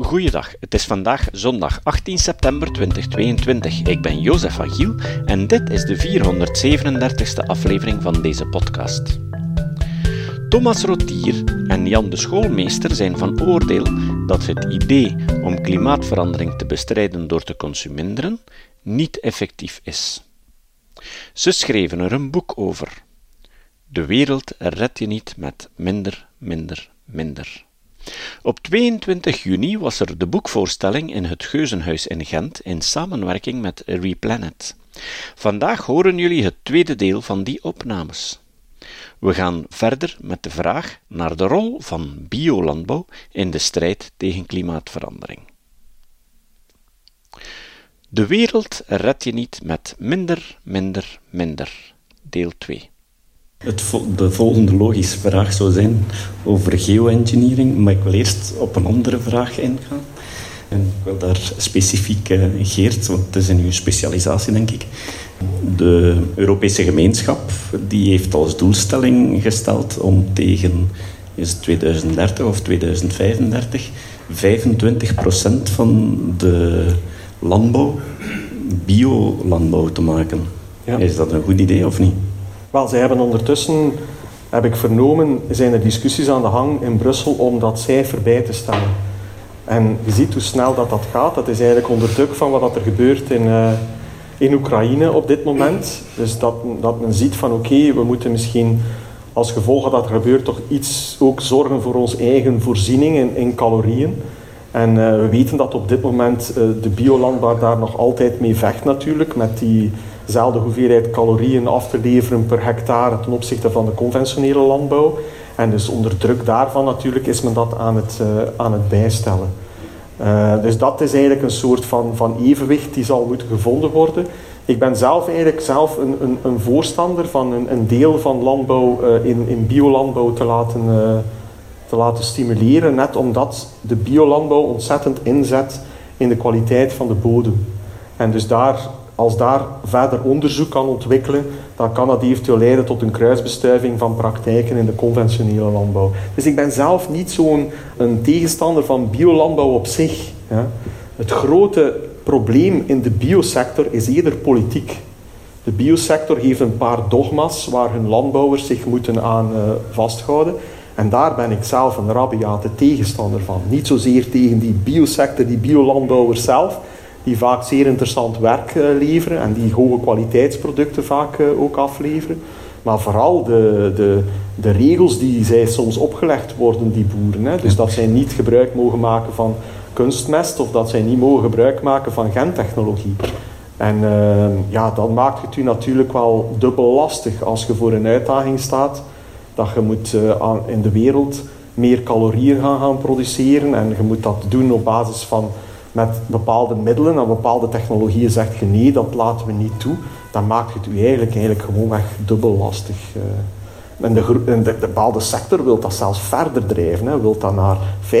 Goeiedag, het is vandaag zondag 18 september 2022. Ik ben Jozef van Giel en dit is de 437ste aflevering van deze podcast. Thomas Rotier en Jan de Schoolmeester zijn van oordeel dat het idee om klimaatverandering te bestrijden door te consuminderen niet effectief is. Ze schreven er een boek over. De wereld red je niet met minder, minder, minder. Op 22 juni was er de boekvoorstelling in het Geuzenhuis in Gent in samenwerking met Replanet. Vandaag horen jullie het tweede deel van die opnames. We gaan verder met de vraag naar de rol van biolandbouw in de strijd tegen klimaatverandering. De wereld red je niet met minder, minder, minder. Deel 2. Het de volgende logische vraag zou zijn over geoengineering, maar ik wil eerst op een andere vraag ingaan. En ik wil daar specifiek uh, Geert, want het is in uw specialisatie denk ik. De Europese gemeenschap die heeft als doelstelling gesteld om tegen is 2030 of 2035 25% van de landbouw biolandbouw te maken. Ja. Is dat een goed idee of niet? Wel, zij hebben ondertussen, heb ik vernomen, zijn er discussies aan de gang in Brussel om dat cijfer bij te stellen. En je ziet hoe snel dat, dat gaat. Dat is eigenlijk onder druk van wat er gebeurt in, uh, in Oekraïne op dit moment. Dus dat, dat men ziet van oké, we moeten misschien als gevolg dat er gebeurt toch iets ook zorgen voor onze eigen voorziening in, in calorieën. En uh, we weten dat op dit moment uh, de biolandbouw daar nog altijd mee vecht natuurlijk, met die dezelfde hoeveelheid calorieën af te leveren per hectare ten opzichte van de conventionele landbouw. En dus onder druk daarvan natuurlijk is men dat aan het, uh, aan het bijstellen. Uh, dus dat is eigenlijk een soort van, van evenwicht die zal moeten gevonden worden. Ik ben zelf eigenlijk zelf een, een, een voorstander van een, een, deel van landbouw uh, in, in biolandbouw te laten, te laten stimuleren. Net omdat de biolandbouw ontzettend inzet in de kwaliteit van de bodem. En dus daar als daar verder onderzoek kan ontwikkelen, dan kan dat eventueel leiden tot een kruisbestuiving van praktijken in de conventionele landbouw. Dus ik ben zelf niet zo'n tegenstander van biolandbouw op zich. Het grote probleem in de biosector is eerder politiek. De biosector heeft een paar dogma's waar hun landbouwers zich moeten aan uh, vasthouden. En daar ben ik zelf een rabiate tegenstander van. Niet zozeer tegen die biosector, die biolandbouwers zelf, die vaak zeer interessant werk eh, leveren en die hoge kwaliteitsproducten vaak eh, ook afleveren. Maar vooral de, de, de regels die zij soms opgelegd worden, die boeren. Hè. Dus dat zij niet gebruik mogen maken van kunstmest of dat zij niet mogen gebruik maken van gentechnologie. En uh, ja, dan maakt het u natuurlijk wel dubbel lastig als je voor een uitdaging staat dat je moet uh, in de wereld meer calorieën gaan, gaan produceren en je moet dat doen op basis van met bepaalde middelen en bepaalde technologieën zegt je nee, dat laten we niet toe, dan maakt het u eigenlijk, eigenlijk gewoonweg dubbel lastig. Eh. En de, en de, bepaalde sector wil dat zelfs verder drijven, hè. wil dat naar 50%, 75%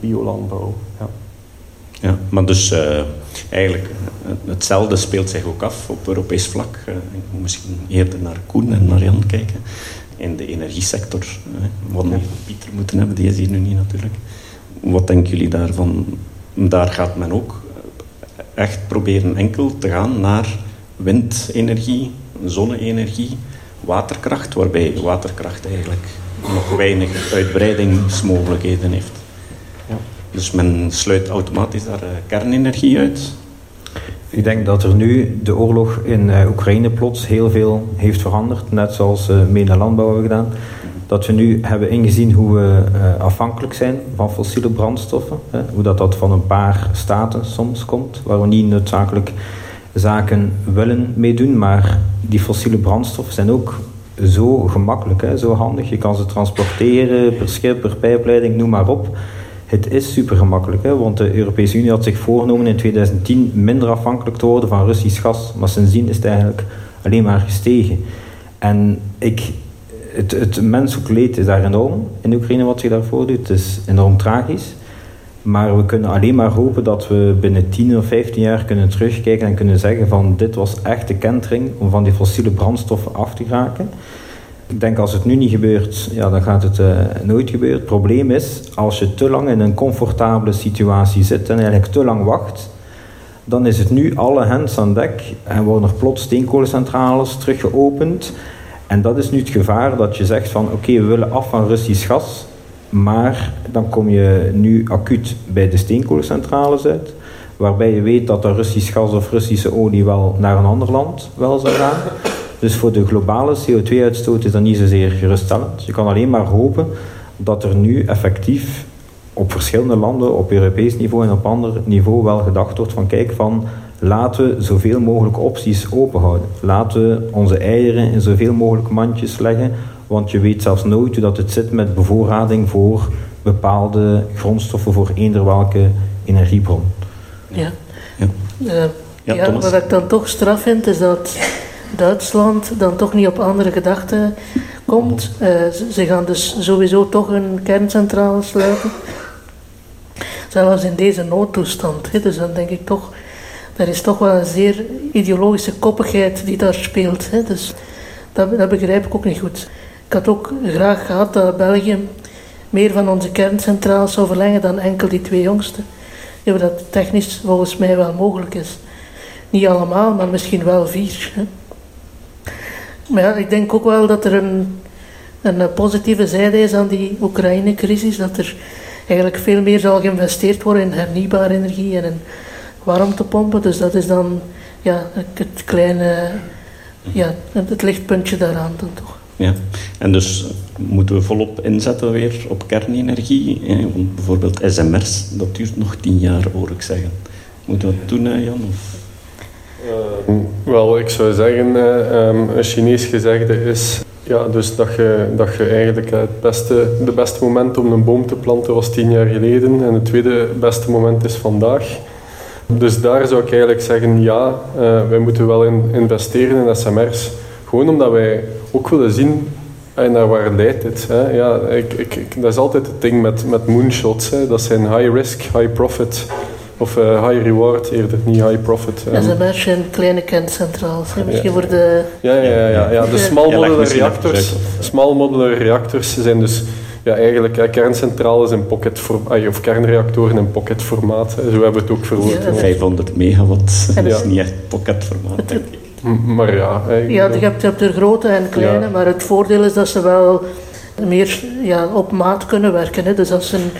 biolandbouw. Ja. Ja, maar dus uh, eigenlijk hetzelfde speelt zich ook af op Europees vlak. Uh, ik moet misschien eerder naar Koen en naar Jan kijken. In de energiesector, uh, wat we Pieter moeten hebben, die is hier nu niet natuurlijk. Wat denken jullie daarvan? Daar gaat men ook echt proberen enkel te gaan naar windenergie, zonne-energie, waterkracht, waarbij waterkracht eigenlijk nog weinig uitbreidingsmogelijkheden heeft. Ja. Dus men sluit automatisch daar eh, kernenergie uit. Ik denk dat er nu de oorlog in eh, Oekraïne plots heel veel heeft veranderd, net zoals uh, Landbouw hebben gedaan dat we nu hebben ingezien hoe we uh, afhankelijk zijn van fossiele brandstoffen. Hoe dat, dat van een paar staten soms komt, waar we niet noodzakelijk zaken willen meedoen, maar die fossiele brandstoffen zijn ook zo gemakkelijk, zo handig. Je kan ze transporteren per schip, per pijpleiding, noem maar op. Het is super gemakkelijk, hè, want de Europese Unie had zich voorgenomen in 2010 minder afhankelijk te worden van Russisch gas, maar sindsdien is het eigenlijk alleen maar gestegen. En ik het, het menselijk leed is daar enorm in Oekraïne wat zich daarvoor doet. Het is enorm tragisch. Maar we kunnen alleen maar hopen dat we binnen 10 of 15 jaar kunnen terugkijken en kunnen zeggen van dit was echt de kentering om van die fossiele brandstoffen af te raken. Ik denk als het nu niet gebeurt, ja, dan gaat het uh, nooit gebeuren. Het probleem is, als je te lang in een comfortabele situatie zit en eigenlijk te lang wacht, dan is het nu alle hens aan dek en worden er plots steenkolencentrales teruggeopend. En dat is nu het gevaar dat je zegt van oké, we willen af van Russisch gas, maar dan kom je nu acuut bij de steenkolencentrales uit, waarbij je weet dat er Russisch gas of Russische olie wel naar een ander land wel zou gaan. Dus voor de globale CO2-uitstoot is dat niet zozeer geruststellend. Je kan alleen maar hopen dat er nu effectief op verschillende landen, op Europees niveau en op ander niveau, wel gedacht wordt van kijk van laten we zoveel mogelijk opties openhouden. Laten we onze eieren in zoveel mogelijk mandjes leggen, want je weet zelfs nooit hoe dat het zit met bevoorrading voor bepaalde grondstoffen voor eender welke energiebron. Ja. Ja. Uh, ja, ja wat ik dan toch straf vind, is dat Duitsland dan toch niet op andere gedachten komt. Uh, ze gaan dus sowieso toch een kerncentrale sluiten. Zelfs in deze noodtoestand. Dus dan denk ik toch, er is toch wel een zeer ideologische koppigheid die daar speelt. Hè. Dus dat, dat begrijp ik ook niet goed. Ik had ook graag gehad dat België meer van onze kerncentrales zou verlengen dan enkel die twee jongste. Ja, dat technisch volgens mij wel mogelijk is. Niet allemaal, maar misschien wel vier. Maar ja, ik denk ook wel dat er een, een positieve zijde is aan die Oekraïne-crisis. Dat er eigenlijk veel meer zal geïnvesteerd worden in hernieuwbare energie en in warmtepompen. Dus dat is dan ja, het kleine, ja, het lichtpuntje daaraan dan toch. Ja, en dus moeten we volop inzetten weer op kernenergie. Want bijvoorbeeld SMR's, dat duurt nog tien jaar, hoor ik zeggen. Moeten we dat doen, Jan? Of? Uh, wel, ik zou zeggen, uh, um, een Chinees gezegde is ja, dus dat je, dat je eigenlijk het beste, de beste moment om een boom te planten was tien jaar geleden en het tweede beste moment is vandaag. Dus daar zou ik eigenlijk zeggen, ja, uh, wij moeten wel in, investeren in SMR's. Gewoon omdat wij ook willen zien naar waar leidt dit. Hè. Ja, ik, ik, dat is altijd het ding met, met moonshots. Hè. Dat zijn high risk, high profit of uh, high reward eerder, niet high profit. Dat is een beetje een kleine kerncentraal. Misschien voor de... Ja, ja, ja, ja. de small modular reactors, small modular reactors zijn dus ja, eigenlijk ja, kerncentrales in pocket of kernreactoren in pocketformaat. Zo hebben we het ook verwoord. Ja, 500 megawatt, dat is niet echt pocketformaat, denk ik. Maar ja... Ja, je hebt, je hebt er grote en kleine, maar het voordeel is dat ze wel meer ja, op maat kunnen werken. Hè. Dus als een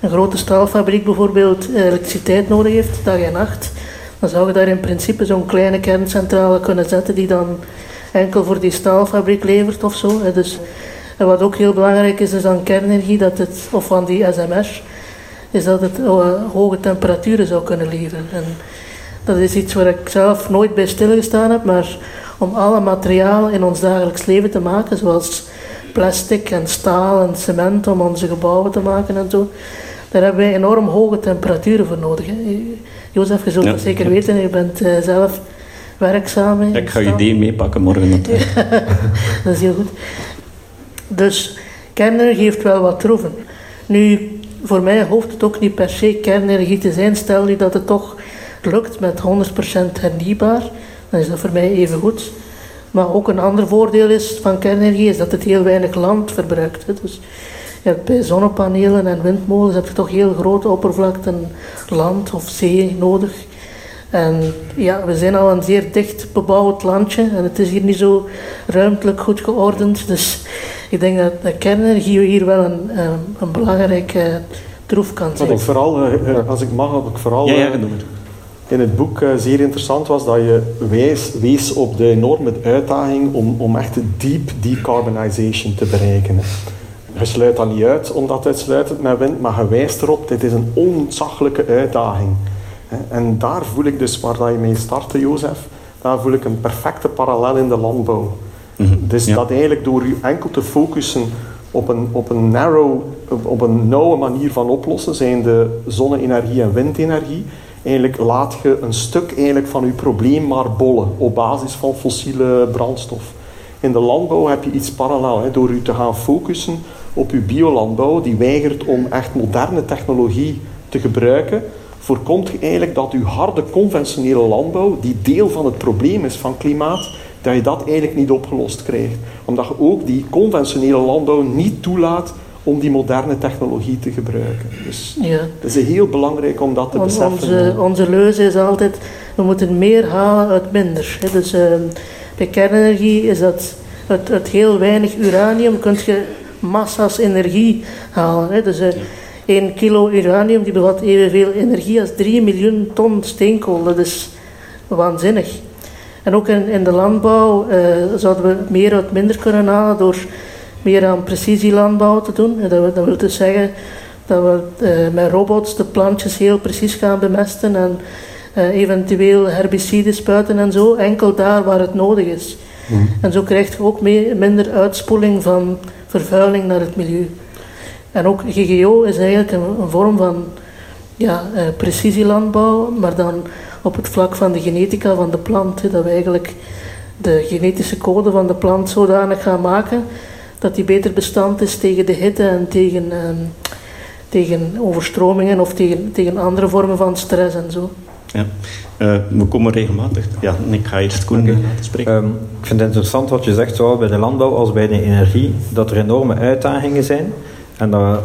een grote staalfabriek bijvoorbeeld elektriciteit nodig heeft, dag en nacht, dan zou je daar in principe zo'n kleine kerncentrale kunnen zetten die dan enkel voor die staalfabriek levert of zo. Dus, en wat ook heel belangrijk is, is aan kernenergie, dat het, of van die SMR, is dat het uh, hoge temperaturen zou kunnen leveren. En dat is iets waar ik zelf nooit bij stilgestaan heb, maar om alle materialen in ons dagelijks leven te maken, zoals plastic en staal en cement om onze gebouwen te maken en zo, daar hebben wij enorm hoge temperaturen voor nodig. Hè. Jozef, je zult het zeker weten, je bent uh, zelf werkzaam. ik ga je idee meepakken morgen. dat is heel goed. Dus kernenergie heeft wel wat troeven. Nu, voor mij hoeft het ook niet per se kernenergie te zijn. Stel nu dat het toch lukt met 100% hernieuwbaar, dan is dat voor mij even goed. Maar ook een ander voordeel is van kernenergie is dat het heel weinig land verbruikt. Dus bij zonnepanelen en windmolens heb je toch heel grote oppervlakten land of zee nodig. En ja, we zijn al een zeer dicht bebouwd landje en het is hier niet zo ruimtelijk goed geordend. Dus ik denk dat, de kernenergie hier wel een, een belangrijke troef kan zijn. Wat ik vooral, eh, eh, als ik mag, wat ik vooral ja, ja, eh, in het boek zeer interessant was, dat je wees, wees op de enorme uitdaging om, om echt deep decarbonization te bereiken. Je sluit dat niet uit omdat het sluitend met wind, maar je wijst erop, dit is een ontzaglijke uitdaging. En daar voel ik dus, waar je mee startte, Jozef, daar voel ik een perfecte parallel in de landbouw. Mhm, dus dat eigenlijk door je enkel te focussen op een, op een narrow, op een nauwe manier van oplossen, zijn de zonne-energie en windenergie, eigenlijk laat je een stuk eigenlijk van je probleem maar bollen op basis van fossiele brandstof. In de landbouw heb je iets parallel. Hè. Door je te gaan focussen op je biolandbouw, die weigert om echt moderne technologie te gebruiken, voorkomt je eigenlijk dat je harde conventionele landbouw, die deel van het probleem is van klimaat, dat je dat eigenlijk niet opgelost krijgt. Omdat je ook die conventionele landbouw niet toelaat om die moderne technologie te gebruiken. Dus ja. het is heel belangrijk om dat te beseffen. Onze, onze leuze is altijd, we moeten meer halen uit minder. Dus uh, bij kernenergie is dat uit, heel weinig uranium kun je massa's energie halen. Dus uh, 1 kilo uranium die bevat evenveel energie als 3 miljoen ton steenkool. Dat is waanzinnig. En ook in, in de landbouw uh, zouden we meer uit minder kunnen halen door meer aan precisielandbouw te doen. Dat, dat wil dus zeggen dat we uh, met robots de plantjes heel precies gaan bemesten en uh, eventueel herbiciden spuiten en zo, enkel daar waar het nodig is. Mm. En zo krijg je ook minder uitspoeling van vervuiling naar het milieu. En ook GGO is eigenlijk een, een vorm van ja, uh, precisielandbouw, maar dan op het vlak van de genetica van de plant. dat we eigenlijk de genetische code van de plant zodanig gaan maken dat die beter bestand is tegen de hitte en tegen, ehm, tegen overstromingen of tegen, tegen andere vormen van stress en zo. Ja, uh, we komen regelmatig. Ja, ik ga eerst Koen okay. laten spreken. Um, ik vind het interessant wat je zegt, zowel bij de landbouw als bij de energie, dat er enorme uitdagingen zijn. En dat,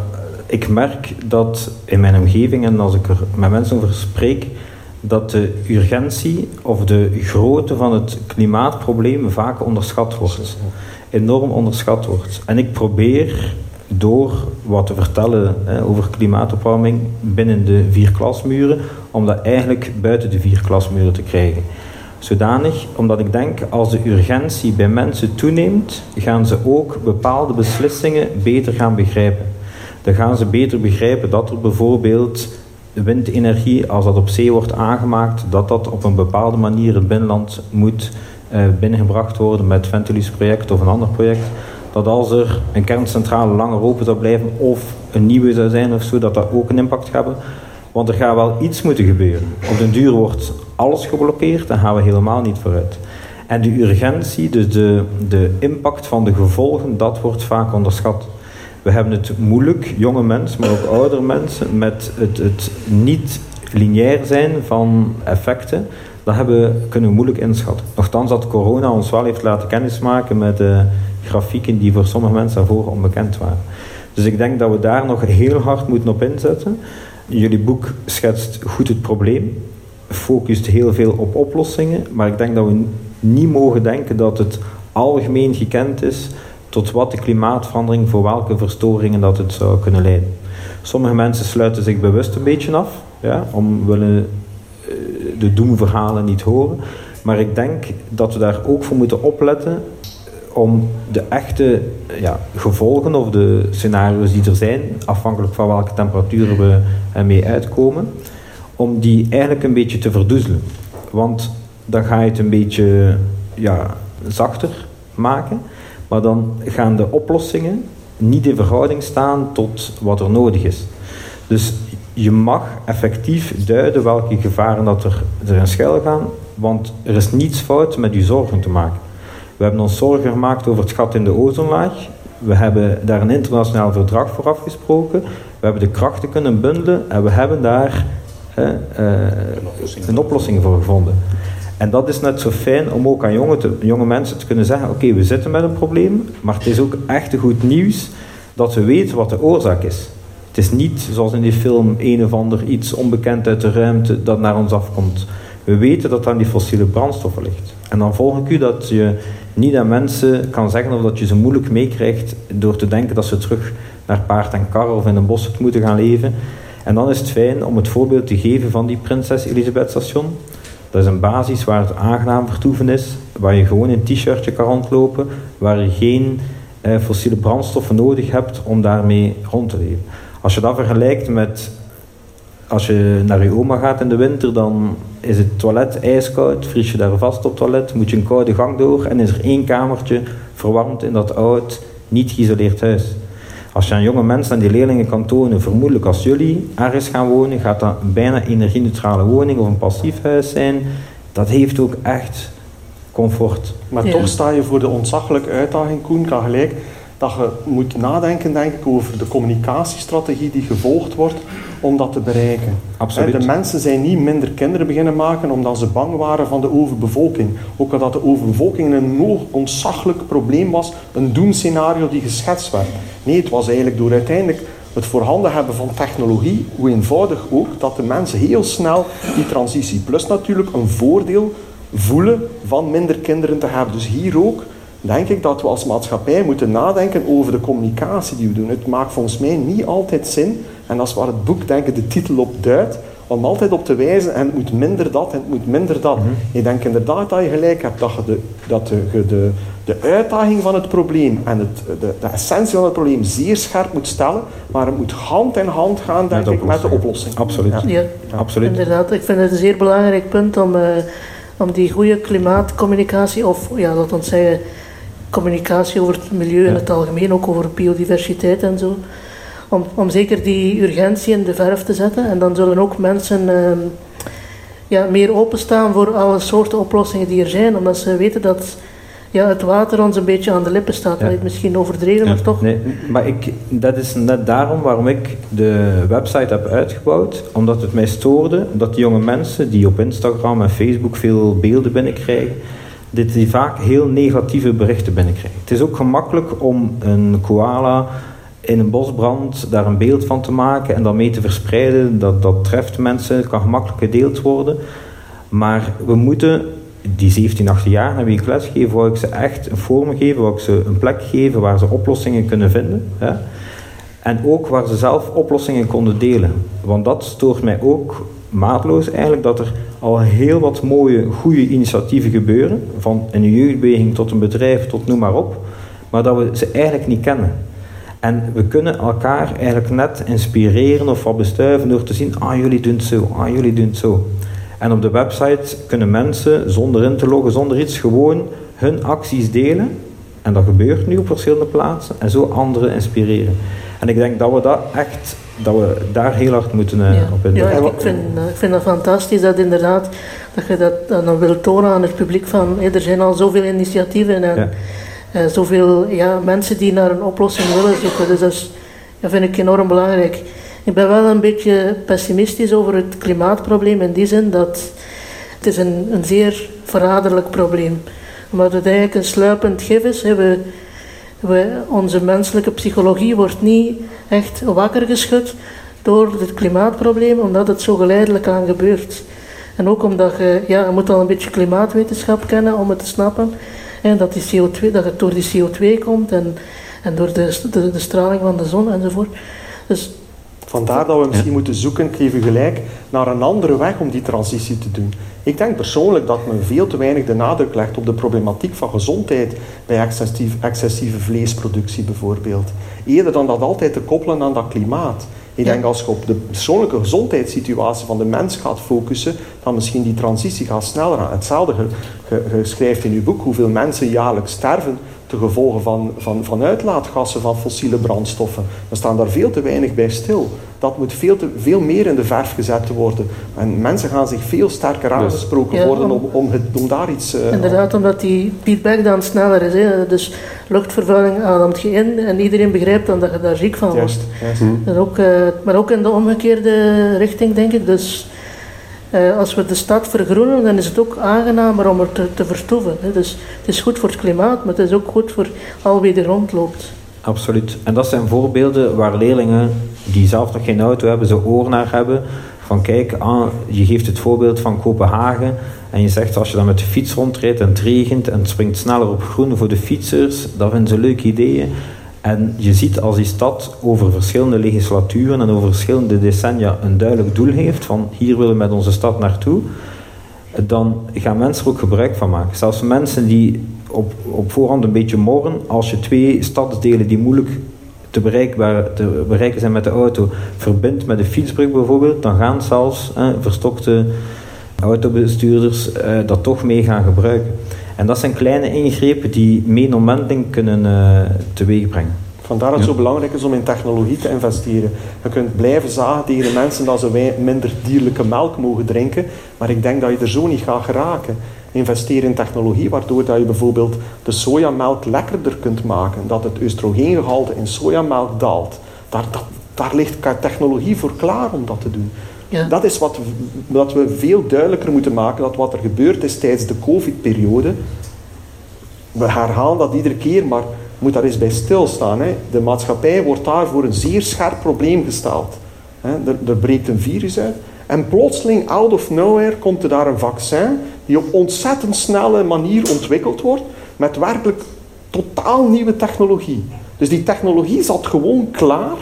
ik merk dat in mijn omgeving en als ik er met mensen over spreek, dat de urgentie of de grootte van het klimaatprobleem vaak onderschat wordt. Enorm onderschat wordt. En ik probeer door wat te vertellen hè, over klimaatopwarming binnen de vier klasmuren, om dat eigenlijk buiten de vier klasmuren te krijgen. Zodanig, omdat ik denk, als de urgentie bij mensen toeneemt, gaan ze ook bepaalde beslissingen beter gaan begrijpen. Dan gaan ze beter begrijpen dat er bijvoorbeeld windenergie, als dat op zee wordt aangemaakt, dat dat op een bepaalde manier het binnenland moet uh, binnengebracht worden met Ventilus project of een ander project. Dat als er een kerncentrale langer open zou blijven of een nieuwe zou zijn of zo, dat dat ook een impact hebben. Want er gaat wel iets moeten gebeuren. Op den duur wordt alles geblokkeerd en gaan we helemaal niet vooruit. En de urgentie, dus de, de impact van de gevolgen, dat wordt vaak onderschat. We hebben het moeilijk, jonge mensen, maar ook oudere mensen, met het, het niet lineair zijn van effecten. Dat hebben, kunnen we moeilijk inschatten. Nochtans dat corona ons wel heeft laten kennismaken met grafieken die voor sommige mensen daarvoor onbekend waren. Dus ik denk dat we daar nog heel hard moeten op inzetten. Jullie boek schetst goed het probleem, focust heel veel op oplossingen, maar ik denk dat we niet mogen denken dat het algemeen gekend is tot wat de klimaatverandering voor welke verstoringen dat het zou kunnen leiden. Sommige mensen sluiten zich bewust een beetje af, ja, om willen eh, de doemverhalen niet horen. Maar ik denk dat we daar ook voor moeten opletten eh, om de echte ja, gevolgen of de scenario's die er zijn, afhankelijk van welke temperaturen we ermee uitkomen, om die eigenlijk een beetje te verdoezelen. Want dan ga je het een beetje ja, zachter maken. Maar dan gaan de oplossingen niet in verhouding staan tot wat er nodig is. Dus je mag effectief duiden welke gevaren dat er erin schuil gaan, want er is niets fout met je zorgen te maken. We hebben ons zorgen gemaakt over het gat in de ozonlaag. We hebben daar een internationaal verdrag voor afgesproken. We hebben de krachten kunnen bundelen en we hebben daar eh, een oplossing voor gevonden. En dat is net zo fijn om ook aan jonge, mensen te kunnen zeggen: Oké, we zitten met een probleem, maar het is ook echt goed nieuws dat we weten wat de oorzaak is. Het is niet zoals in die film een of ander iets onbekend uit de ruimte dat naar ons afkomt. We weten dat aan die fossiele brandstoffen ligt. En dan volg ik u dat je niet aan mensen kan zeggen of dat je ze moeilijk meekrijgt door te denken dat ze terug naar paard en kar of in een bos moeten gaan leven. En dan is het fijn om het voorbeeld te geven van die Prinses Elisabeth station. Dat is een basis waar het aangenaam vertoeven is, waar je gewoon in een t-shirtje kan rondlopen, waar je geen eh, fossiele brandstoffen nodig hebt om daarmee rond te leven. Als je dat vergelijkt met als je naar je oma gaat in de winter, dan is het toilet ijskoud, vries je daar vast op het toilet, moet je een koude gang door en is er één kamertje verwarmd in dat oud, niet geïsoleerd huis. Als je aan jonge mensen en die leerlingen kan tonen, vermoedelijk als jullie ergens gaan wonen, gaat dat een bijna energie-neutrale woning of een passief huis zijn. Dat heeft ook echt comfort. Maar toch sta je voor de ontzaglijke uitdaging, Koen, kan gelijk dat je moet nadenken denk ik, over de communicatiestrategie die gevolgd wordt om dat te bereiken. Absoluut. De mensen zijn niet minder kinderen beginnen maken omdat ze bang waren van de overbevolking. Ook omdat de overbevolking een ontzaglijk probleem was, een doemscenario die geschetst werd. Nee, het was eigenlijk door uiteindelijk het voorhanden hebben van technologie, hoe eenvoudig ook, dat de mensen heel snel die transitie, plus natuurlijk een voordeel voelen van minder kinderen te hebben. Dus hier ook denk ik dat we als maatschappij moeten nadenken over de communicatie die we doen. Het maakt volgens mij niet altijd zin, en dat is waar het boek denk ik de titel op duidt, om altijd op te wijzen en het moet minder dat en het moet minder dat. Mhm. Ik denk inderdaad dat je gelijk hebt dat je de, dat de, de, de uitdaging van het probleem en het, de, de essentie van het probleem zeer scherp moet stellen, maar het moet hand in hand gaan denk met ik met de oplossing. Absoluut. Ja. Absoluut. Inderdaad, ik vind het een zeer belangrijk punt om, uh, om die goede klimaatcommunicatie of ja, dat ons zeggen communicatie over het milieu in het algemeen, ook over biodiversiteit en zo. Om, om zeker die urgentie in de verf te zetten. En dan zullen ook mensen uh, ja, meer openstaan voor alle soorten oplossingen die er zijn, omdat ze weten dat ja, het water ons een beetje aan de lippen staat. Ja. Misschien overdreven, maar toch? Nee, maar ik, dat is net daarom waarom ik de website heb uitgebouwd. Omdat het mij stoorde dat jonge mensen die op Instagram en Facebook veel beelden binnenkrijgen, dit die vaak heel negatieve berichten binnenkrijgen. Het is ook gemakkelijk om een koala in een bosbrand daar een beeld van te maken en dan mee te verspreiden. Dat, dat treft mensen, kan gemakkelijk gedeeld worden. Maar we moeten die 17, 18 jaar naar wie ik lesgeef, wou ik ze echt een vorm geven, wou ik ze een plek geven waar ze oplossingen kunnen vinden. Hè? En ook waar ze zelf oplossingen konden delen. Want dat stoort mij ook maatloos eigenlijk, dat er al heel wat mooie, goede initiatieven gebeuren. Van een jeugdbeweging tot een bedrijf, tot noem maar op. Maar dat we ze eigenlijk niet kennen. En we kunnen elkaar eigenlijk net inspireren of wat bestuiven door te zien, ah jullie doen het zo, ah jullie doen het zo. En op de website kunnen mensen zonder in te loggen, zonder iets, gewoon hun acties delen. En dat gebeurt nu op verschillende plaatsen. En zo anderen inspireren. En ik denk dat we dat echt, dat we daar heel hard moeten uh, op in. Ja, ik vind, eh, ik vind dat fantastisch dat inderdaad, dat je dat dan wil tonen aan het publiek van, er zijn al zoveel initiatieven en ja. uh, zoveel ja, mensen die naar een oplossing willen zoeken. Dus dat, is, dat vind ik enorm belangrijk. Ik ben wel een beetje pessimistisch over het klimaatprobleem in die zin dat het is een, een zeer verraderlijk probleem. Omdat het eigenlijk een sluipend gif is. We, we, onze menselijke psychologie wordt niet echt wakker geschud door het klimaatprobleem, omdat het zo geleidelijk aan gebeurt. En ook omdat je, ja, je moet al een beetje klimaatwetenschap kennen om het te snappen. En dat, die CO2, dat het door die CO2 komt en, en door de, de, de straling van de zon enzovoort. Dus Vandaar dat we misschien moeten zoeken, ik geef u gelijk, naar een andere weg om die transitie te doen. Ik denk persoonlijk dat men veel te weinig de nadruk legt op de problematiek van gezondheid bij excessieve, excessieve vleesproductie bijvoorbeeld. Eerder dan dat altijd te koppelen aan dat klimaat. Ik denk als je op de persoonlijke gezondheidssituatie van de mens gaat focussen, dan misschien die transitie gaat sneller aan. Hetzelfde, je, schrijft in uw boek hoeveel mensen jaarlijks sterven te gevolgen van, van, van uitlaatgassen van fossiele brandstoffen. We staan daar veel te weinig bij stil. Dat moet veel, te, veel meer in de verf gezet worden. En mensen gaan zich veel sterker dus- aangesproken worden om, om, het, om daar iets... Uh, inderdaad, omdat die feedback dan sneller is. Hè. Dus luchtvervuiling ademt je in en iedereen begrijpt dan dat je daar ziek van wordt. En ook, uh, maar ook in de omgekeerde richting, denk ik. Dus uh, als we de stad vergroenen, dan is het ook aangenamer om er te, te vertoeven. Hè. Dus het is goed voor het klimaat, maar het is ook goed voor al wie er rondloopt. Absoluut. En dat zijn voorbeelden waar leerlingen die zelf nog geen auto hebben, zo oor naar hebben. Van kijk, ah, je geeft het voorbeeld van Kopenhagen en je zegt als je dan met de fiets rondrijdt en het regent en het springt sneller op groen voor de fietsers, dat vinden ze leuke ideeën. En je ziet als die stad over verschillende legislaturen en over verschillende decennia een duidelijk doel heeft van hier willen we met onze stad naartoe, dan gaan mensen er ook gebruik van maken. Zelfs mensen die op, op voorhand een beetje morren, als je twee stadsdelen die moeilijk te, bereikbaar, te bereiken zijn met de auto verbindt met de fietsbrug bijvoorbeeld, dan gaan zelfs eh, verstokte autobestuurders eh, dat toch mee gaan gebruiken. En dat zijn kleine ingrepen die mee omwenteling kunnen uh, teweegbrengen. Vandaar dat het zo belangrijk is om in technologie te investeren. Je kunt blijven zagen tegen de mensen dat ze minder dierlijke melk mogen drinken, maar ik denk dat je er zo niet gaat geraken. Investeer in technologie waardoor dat je bijvoorbeeld de sojamelk lekkerder kunt maken, dat het oestrogeengehalte in sojamelk daalt. Daar, dat, daar ligt technologie voor klaar om dat te doen. Ja. Dat is wat, wat we veel duidelijker moeten maken, dat wat er gebeurd is tijdens de covid-periode, we herhalen dat iedere keer, maar moet daar eens bij stilstaan. Hè. De maatschappij wordt daar voor een zeer scherp probleem gesteld. Hè. Er, er breekt een virus uit. En plotseling, out of nowhere, komt er daar een vaccin die op ontzettend snelle manier ontwikkeld wordt, met werkelijk totaal nieuwe technologie. Dus die technologie zat gewoon klaar.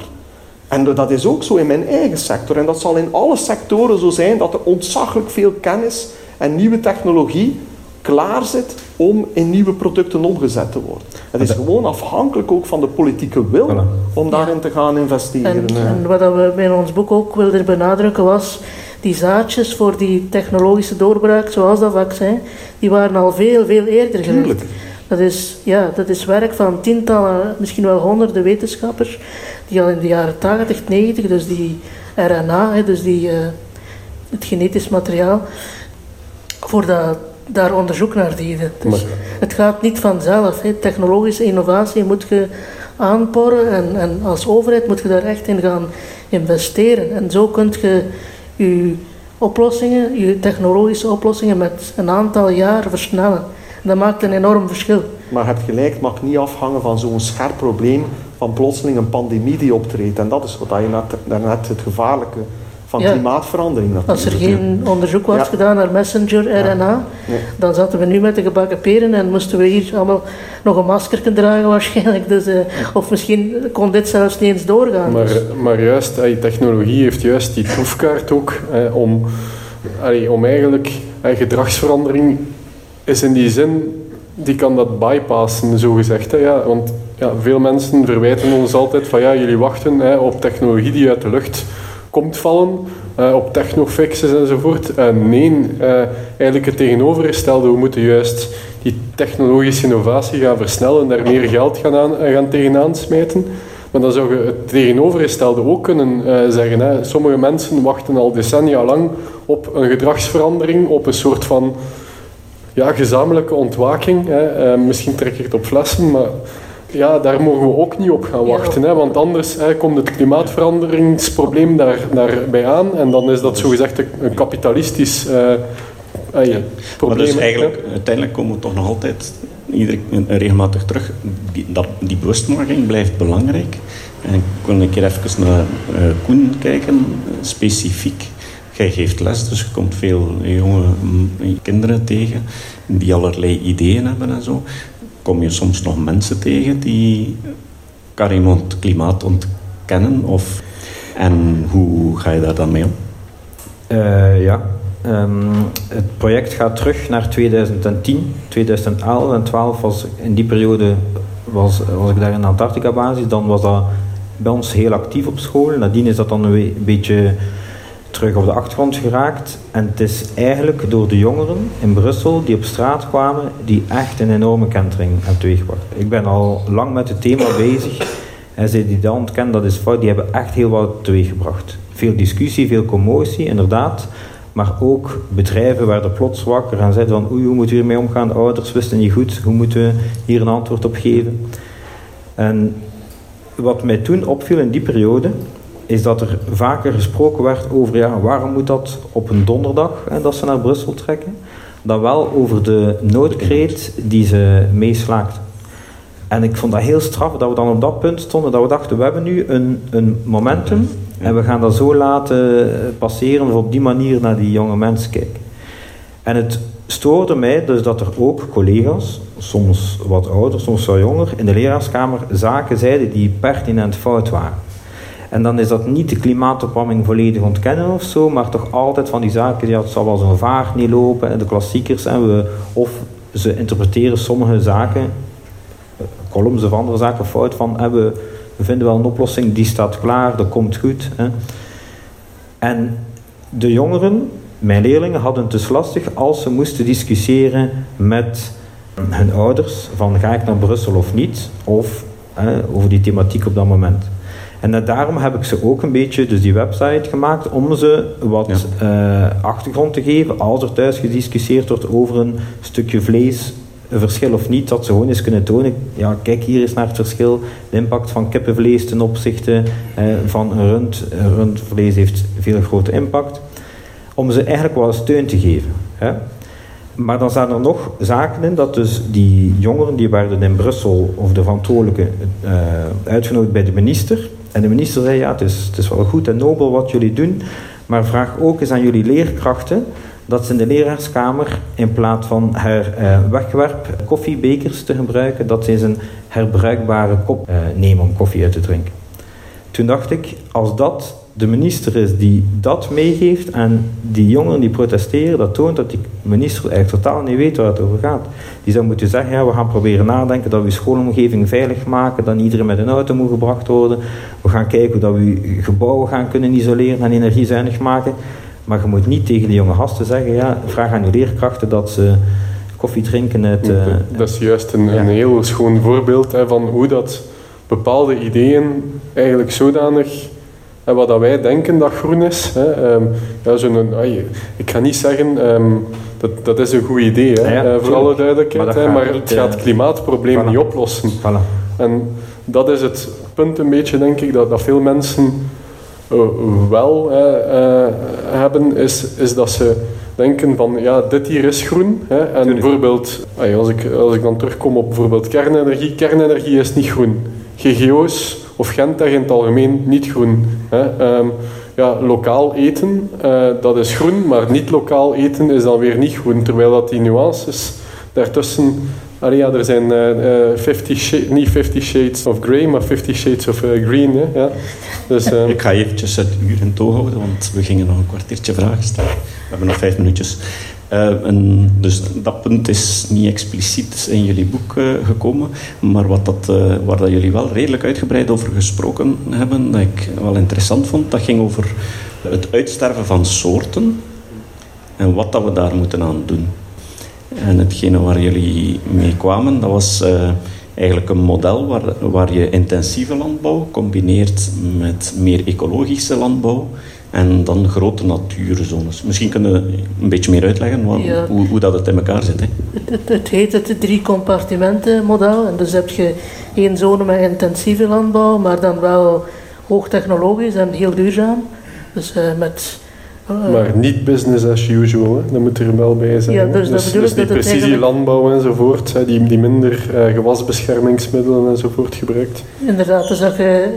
En dat is ook zo in mijn eigen sector. En dat zal in alle sectoren zo zijn dat er ontzaglijk veel kennis en nieuwe technologie klaar zit om in nieuwe producten omgezet te worden. Het is gewoon afhankelijk ook van de politieke wil om daarin te gaan investeren. En, en wat we in ons boek ook wilden benadrukken was, die zaadjes voor die technologische doorbraak, zoals dat vaccin, die waren al veel, veel eerder gelegd. Dat is, ja, dat is werk van tientallen, misschien wel honderden wetenschappers, die al in de jaren 80, 90, dus die RNA, dus die, uh, het genetisch materiaal, voor dat daar onderzoek naar deden. Dus het gaat niet vanzelf. Technologische innovatie moet je aanporren en, en als overheid moet je daar echt in gaan investeren. En zo kun je je oplossingen, je technologische oplossingen met een aantal jaar versnellen. dat maakt een enorm verschil. Maar het gelijk het mag niet afhangen van zo'n scherp probleem van plotseling een pandemie die optreedt. En dat is wat je net, het gevaarlijke van klimaatverandering. Als er geen onderzoek was gedaan naar messenger-RNA, dan zaten we nu met de gebakken peren en moesten we hier allemaal nog een masker dragen waarschijnlijk. Dus, uh, of misschien kon dit zelfs niet eens doorgaan. Maar, dus. maar juist, die technologie heeft juist die troefkaart ook om, om eigenlijk gedragsverandering is in die zin die kan dat bypassen, zo gezegd. Hè, ja. Want ja, veel mensen verwijten ons altijd van ja, jullie wachten hè, op technologie die uit de lucht komt vallen, uh, op technofixes enzovoort. Uh, nee, uh, eigenlijk het tegenovergestelde. We moeten juist die technologische innovatie gaan versnellen, daar meer geld gaan, aan, gaan tegenaan smijten. Maar dan zou je het tegenovergestelde ook kunnen zeggen. Hè. Sommige mensen wachten al decennia lang op een gedragsverandering, op een soort van ja, gezamenlijke ontwaking. Hè. misschien trek ik het op flessen, maar ja, daar mogen we ook niet op gaan wachten. Hè, want anders hè, komt het klimaatveranderingsprobleem daar, daarbij aan. En dan is dat zogezegd een kapitalistisch uh, ja. probleem. Maar dus eigenlijk, uiteindelijk komen we toch nog altijd iedere, regelmatig terug. Die, dat, die bewustmaking blijft belangrijk. En ik wil een keer even naar uh, Koen kijken, specifiek. Jij geeft les, dus je komt veel jonge kinderen tegen die allerlei ideeën hebben en zo kom je soms nog mensen tegen die Karim het klimaat ontkennen? Of, en hoe ga je daar dan mee om? Uh, ja, um, het project gaat terug naar 2010, 2011 en 2012 was in die periode was, was ik daar in Antarctica basis. Dan was dat bij ons heel actief op school. Nadien is dat dan een beetje terug op de achtergrond geraakt. En het is eigenlijk door de jongeren in Brussel die op straat kwamen, die echt een enorme kentering hebben teweeggebracht. Ik ben al lang met het thema bezig. En ze die dat ontkennen, dat is fout. Die hebben echt heel wat teweeggebracht. Veel discussie, veel commotie, inderdaad. Maar ook bedrijven werden plots wakker en zeiden van oei, hoe moeten we hiermee omgaan? De ouders wisten niet goed, hoe moeten we hier een antwoord op geven? En wat mij toen opviel in die periode, is dat er vaker gesproken werd over ja, waarom moet dat op een donderdag hè, dat ze naar Brussel trekken, dan wel over de noodkreet die ze meeslaakten. En ik vond dat heel straf dat we dan op dat punt stonden, dat we dachten, we hebben nu een, een momentum en we gaan dat zo laten passeren of op die manier naar die jonge mensen kijken. En het stoorde mij dus dat er ook collega's, soms wat ouder, soms wat jonger, in de leraarskamer zaken zeiden die pertinent fout waren. En dan is dat niet de klimaatopwarming volledig ontkennen of zo, maar toch altijd van die zaken, ja, het zal wel zo'n vaart niet lopen, en de klassiekers, en we, of ze interpreteren sommige zaken, columns of andere zaken fout van, en we, vinden wel een oplossing, die staat klaar, dat komt goed. Hè. En de jongeren, mijn leerlingen, hadden het dus lastig als ze moesten discussiëren met hun ouders, van ga ik naar Brussel of niet, of hè, over die thematiek op dat moment. En daarom heb ik ze ook een beetje, dus die website gemaakt, om ze wat eh, achtergrond te geven als er thuis gediscussieerd wordt over een stukje vlees een verschil of niet, dat ze gewoon eens kunnen tonen, ja, kijk hier eens naar het verschil, de impact van kippenvlees ten opzichte eh, van rund. Rundvlees heeft veel groter impact. Om ze eigenlijk wel steun te geven. Hè. Maar dan zijn er nog zaken in dat dus die jongeren die werden in Brussel of de verantwoordelijke uh, uitgenodigd bij de minister. En de minister zei ja, het is, het is wel goed en nobel wat jullie doen, maar vraag ook eens aan jullie leerkrachten dat ze in de leraarskamer in plaats van her uh, wegwerp koffiebekers te gebruiken, dat ze eens een herbruikbare kop uh, nemen om koffie uit te drinken. Toen dacht ik, als dat de minister is die dat meegeeft en die jongeren die protesteren, dat toont dat die minister eigenlijk totaal niet weet waar het over gaat. Die zou moeten zeggen, ja, we gaan proberen nadenken dat we schoolomgeving veilig maken, dat iedereen met een auto moet gebracht worden. We gaan kijken hoe dat we gebouwen gaan kunnen isoleren en energiezuinig maken. Maar je moet niet tegen de jonge gasten zeggen, ja, vraag aan je leerkrachten dat ze koffie drinken uit... Uh, dat is juist een, een heel schoon voorbeeld hè, van hoe dat bepaalde ideeën eigenlijk zodanig en wat dat wij denken dat groen is, hè, um, ja, zo'n, ik ga niet zeggen um, dat, dat is een goed idee, hè, ja, uh, voor alle duidelijkheid, maar, hè, maar het gaat het klimaatprobleem voilà. niet oplossen. Voilà. En dat is het punt een beetje, denk ik, dat, dat veel mensen uh, wel uh, hebben, is, is dat ze denken van ja, dit hier is groen. Hè, en Tuurlijk. bijvoorbeeld, als ik, als ik dan terugkom op bijvoorbeeld kernenergie, kernenergie is niet groen. GGO's of Gent in het algemeen niet groen. Hè. Um, ja, lokaal eten, uh, dat is groen, maar niet lokaal eten is dan weer niet groen. Terwijl dat die nuances daartussen... Allee, ja, er zijn uh, uh, 50 niet 50 shades of grey, maar 50 shades of green. Ja. Dus, um... Ik ga eventjes het uur in toog houden, want we gingen nog een kwartiertje vragen stellen. We hebben nog vijf minuutjes. Uh, en dus dat punt is niet expliciet in jullie boek uh, gekomen, maar wat dat, uh, waar dat jullie wel redelijk uitgebreid over gesproken hebben, dat ik wel interessant vond, dat ging over het uitsterven van soorten en wat dat we daar moeten aan doen. En hetgene waar jullie mee kwamen, dat was eigenlijk een model waar, waar je intensieve landbouw combineert met meer ecologische landbouw en dan grote natuurzones. Misschien kunnen we een beetje meer uitleggen wat, hoe, hoe, dat het in elkaar zit. Hè? Het, het, heet het drie compartimenten model. En dus heb je één zone met intensieve landbouw, maar dan wel hoogtechnologisch en heel duurzaam. Dus uh, met... Uh, maar niet business as usual, hè? dat moet er wel bij zijn. Ja, dus, dus, dus die precisielandbouw enzovoort, hè? Die, die minder uh, gewasbeschermingsmiddelen enzovoort gebruikt. Inderdaad, dus dat je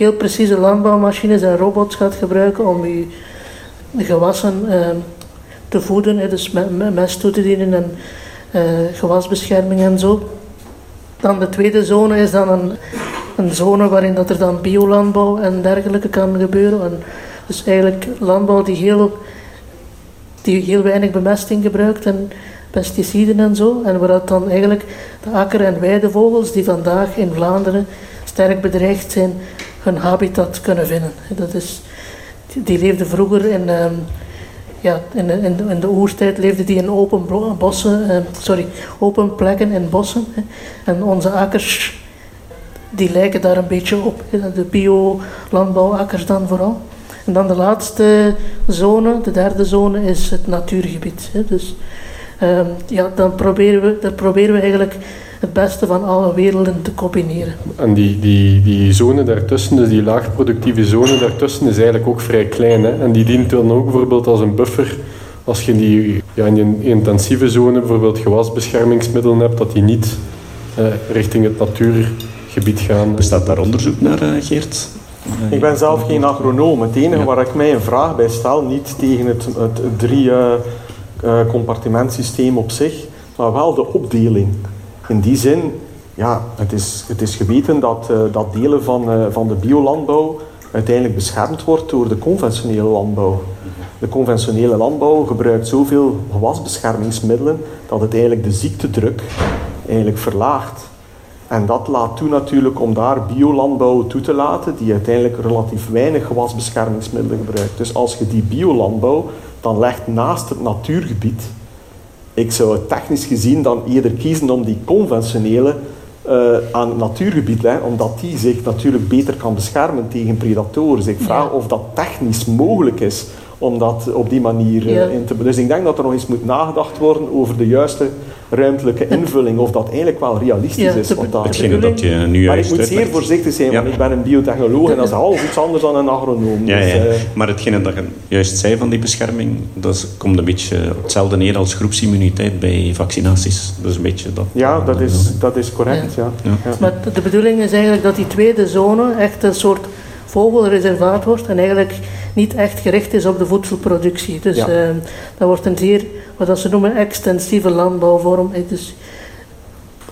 heel precieze landbouwmachines en robots gaat gebruiken om je gewassen uh, te voeden, dus mest toe te dienen en uh, gewasbescherming en zo. Dan de tweede zone is dan een, een zone waarin dat er dan biolandbouw en dergelijke kan gebeuren. En dus eigenlijk landbouw die heel, die heel weinig bemesting gebruikt en pesticiden en zo. En waar dat dan eigenlijk de akker- en weidevogels die vandaag in Vlaanderen sterk bedreigd zijn, hun habitat kunnen vinden. Dat is, die leefden vroeger in, um, ja, in, in, in, de oertijd leefden die in open bossen, uh, sorry, open plekken in bossen. En onze akkers, die lijken daar een beetje op. De bio-landbouwakkers dan vooral. En dan de laatste zone, de derde zone, is het natuurgebied. Hè. Dus um, ja, dan proberen we, dan proberen we eigenlijk het beste van alle werelden te combineren. En die, die, die zone daartussen, dus die laagproductieve zone daartussen, is eigenlijk ook vrij klein. Hè? En die dient dan ook bijvoorbeeld als een buffer als je die, ja, in een intensieve zone bijvoorbeeld gewasbeschermingsmiddelen hebt, dat die niet eh, richting het natuurgebied gaan. Bestaat daar onderzoek naar, uh, Geert? Ik ben zelf geen agronoom. Het enige waar ik mij een vraag bij stel, niet tegen het, het drie uh, compartimentsysteem op zich, maar wel de opdeling. In die zin, ja, het is, het is geweten dat, uh, dat delen van, uh, van de biolandbouw uiteindelijk beschermd wordt door de conventionele landbouw. De conventionele landbouw gebruikt zoveel gewasbeschermingsmiddelen dat het eigenlijk de ziektedruk eigenlijk verlaagt. En dat laat toe natuurlijk om daar biolandbouw toe te laten, die uiteindelijk relatief weinig gewasbeschermingsmiddelen gebruikt. Dus als je die biolandbouw dan legt naast het natuurgebied, ik zou technisch gezien dan eerder kiezen om die conventionele uh, aan het natuurgebied, hè, omdat die zich natuurlijk beter kan beschermen tegen predatoren. Dus ik vraag of dat technisch mogelijk is om dat op die manier uh, in te... Dus ik denk dat er nog eens moet nagedacht worden over de juiste ruimtelijke invulling, of dat eigenlijk wel realistisch is. Wat dat, je nu Maar ik moet zeer voorzichtig zijn, want ik ben een biotechnoloog en dat is half iets anders dan een agronoom. Ja, dus, ja. Uh, maar hetgene dat je juist zei van die bescherming, dat komt een beetje op hetzelfde neer als groepsimmuniteit bij vaccinaties. Dus een beetje dat. Ja, dat is, dat is correct. Ja. ja. Maar de bedoeling is eigenlijk dat die tweede zone echt een soort vogelreservaat wordt en eigenlijk niet echt gericht is op de voedselproductie. Dus ja. uh, dat wordt een zeer, wat ze noemen, extensieve landbouwvorm. Dus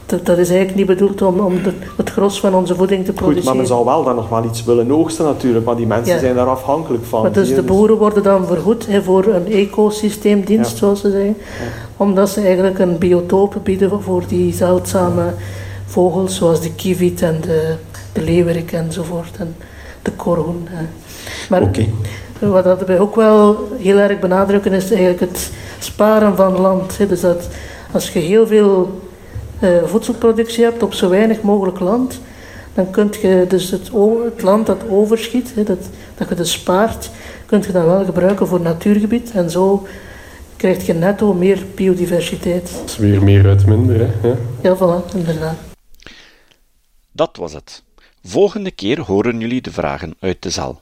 dat, dat, is eigenlijk niet bedoeld om, om de, het gros van onze voeding te produceren. Goed, maar men zal wel dan nog wel iets willen oogsten natuurlijk, want die mensen zijn daar afhankelijk van. Maar dus de boeren worden dan vergoed voor een ecosysteemdienst, zoals ze zeggen. Omdat ze eigenlijk een biotoop bieden voor die zeldzame vogels, zoals de kievit en de, de leeuwerik enzovoort. En de korhoen. Maar wat wij ook wel heel erg benadrukken is eigenlijk het sparen van land. Dus dat als je heel veel uh, voedselproductie hebt op zo weinig mogelijk land, dan kun je dus het, het land dat overschiet, dat, dat je dus spaart, kun je dan wel gebruiken voor natuurgebied. En zo krijg je netto meer biodiversiteit. Dat is weer meer uit minder, hè? Ja, ja voilà, inderdaad. Dat was het. Volgende keer horen jullie de vragen uit de zaal.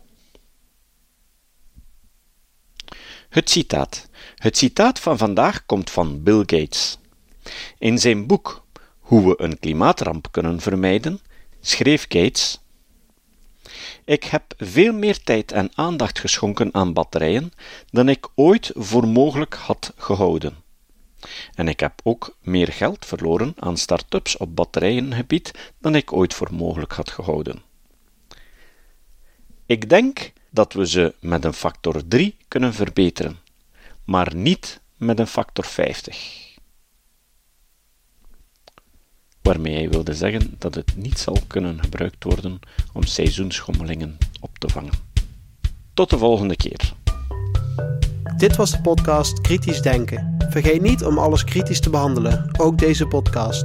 Het citaat. Het citaat van vandaag komt van Bill Gates. In zijn boek Hoe we een klimaatramp kunnen vermijden, schreef Gates: Ik heb veel meer tijd en aandacht geschonken aan batterijen dan ik ooit voor mogelijk had gehouden. En ik heb ook meer geld verloren aan start-ups op batterijengebied dan ik ooit voor mogelijk had gehouden. Ik denk dat we ze met een factor 3 kunnen verbeteren, maar niet met een factor 50. Waarmee hij wilde zeggen dat het niet zal kunnen gebruikt worden om seizoensschommelingen op te vangen. Tot de volgende keer. Dit was de podcast Kritisch Denken. Vergeet niet om alles kritisch te behandelen, ook deze podcast.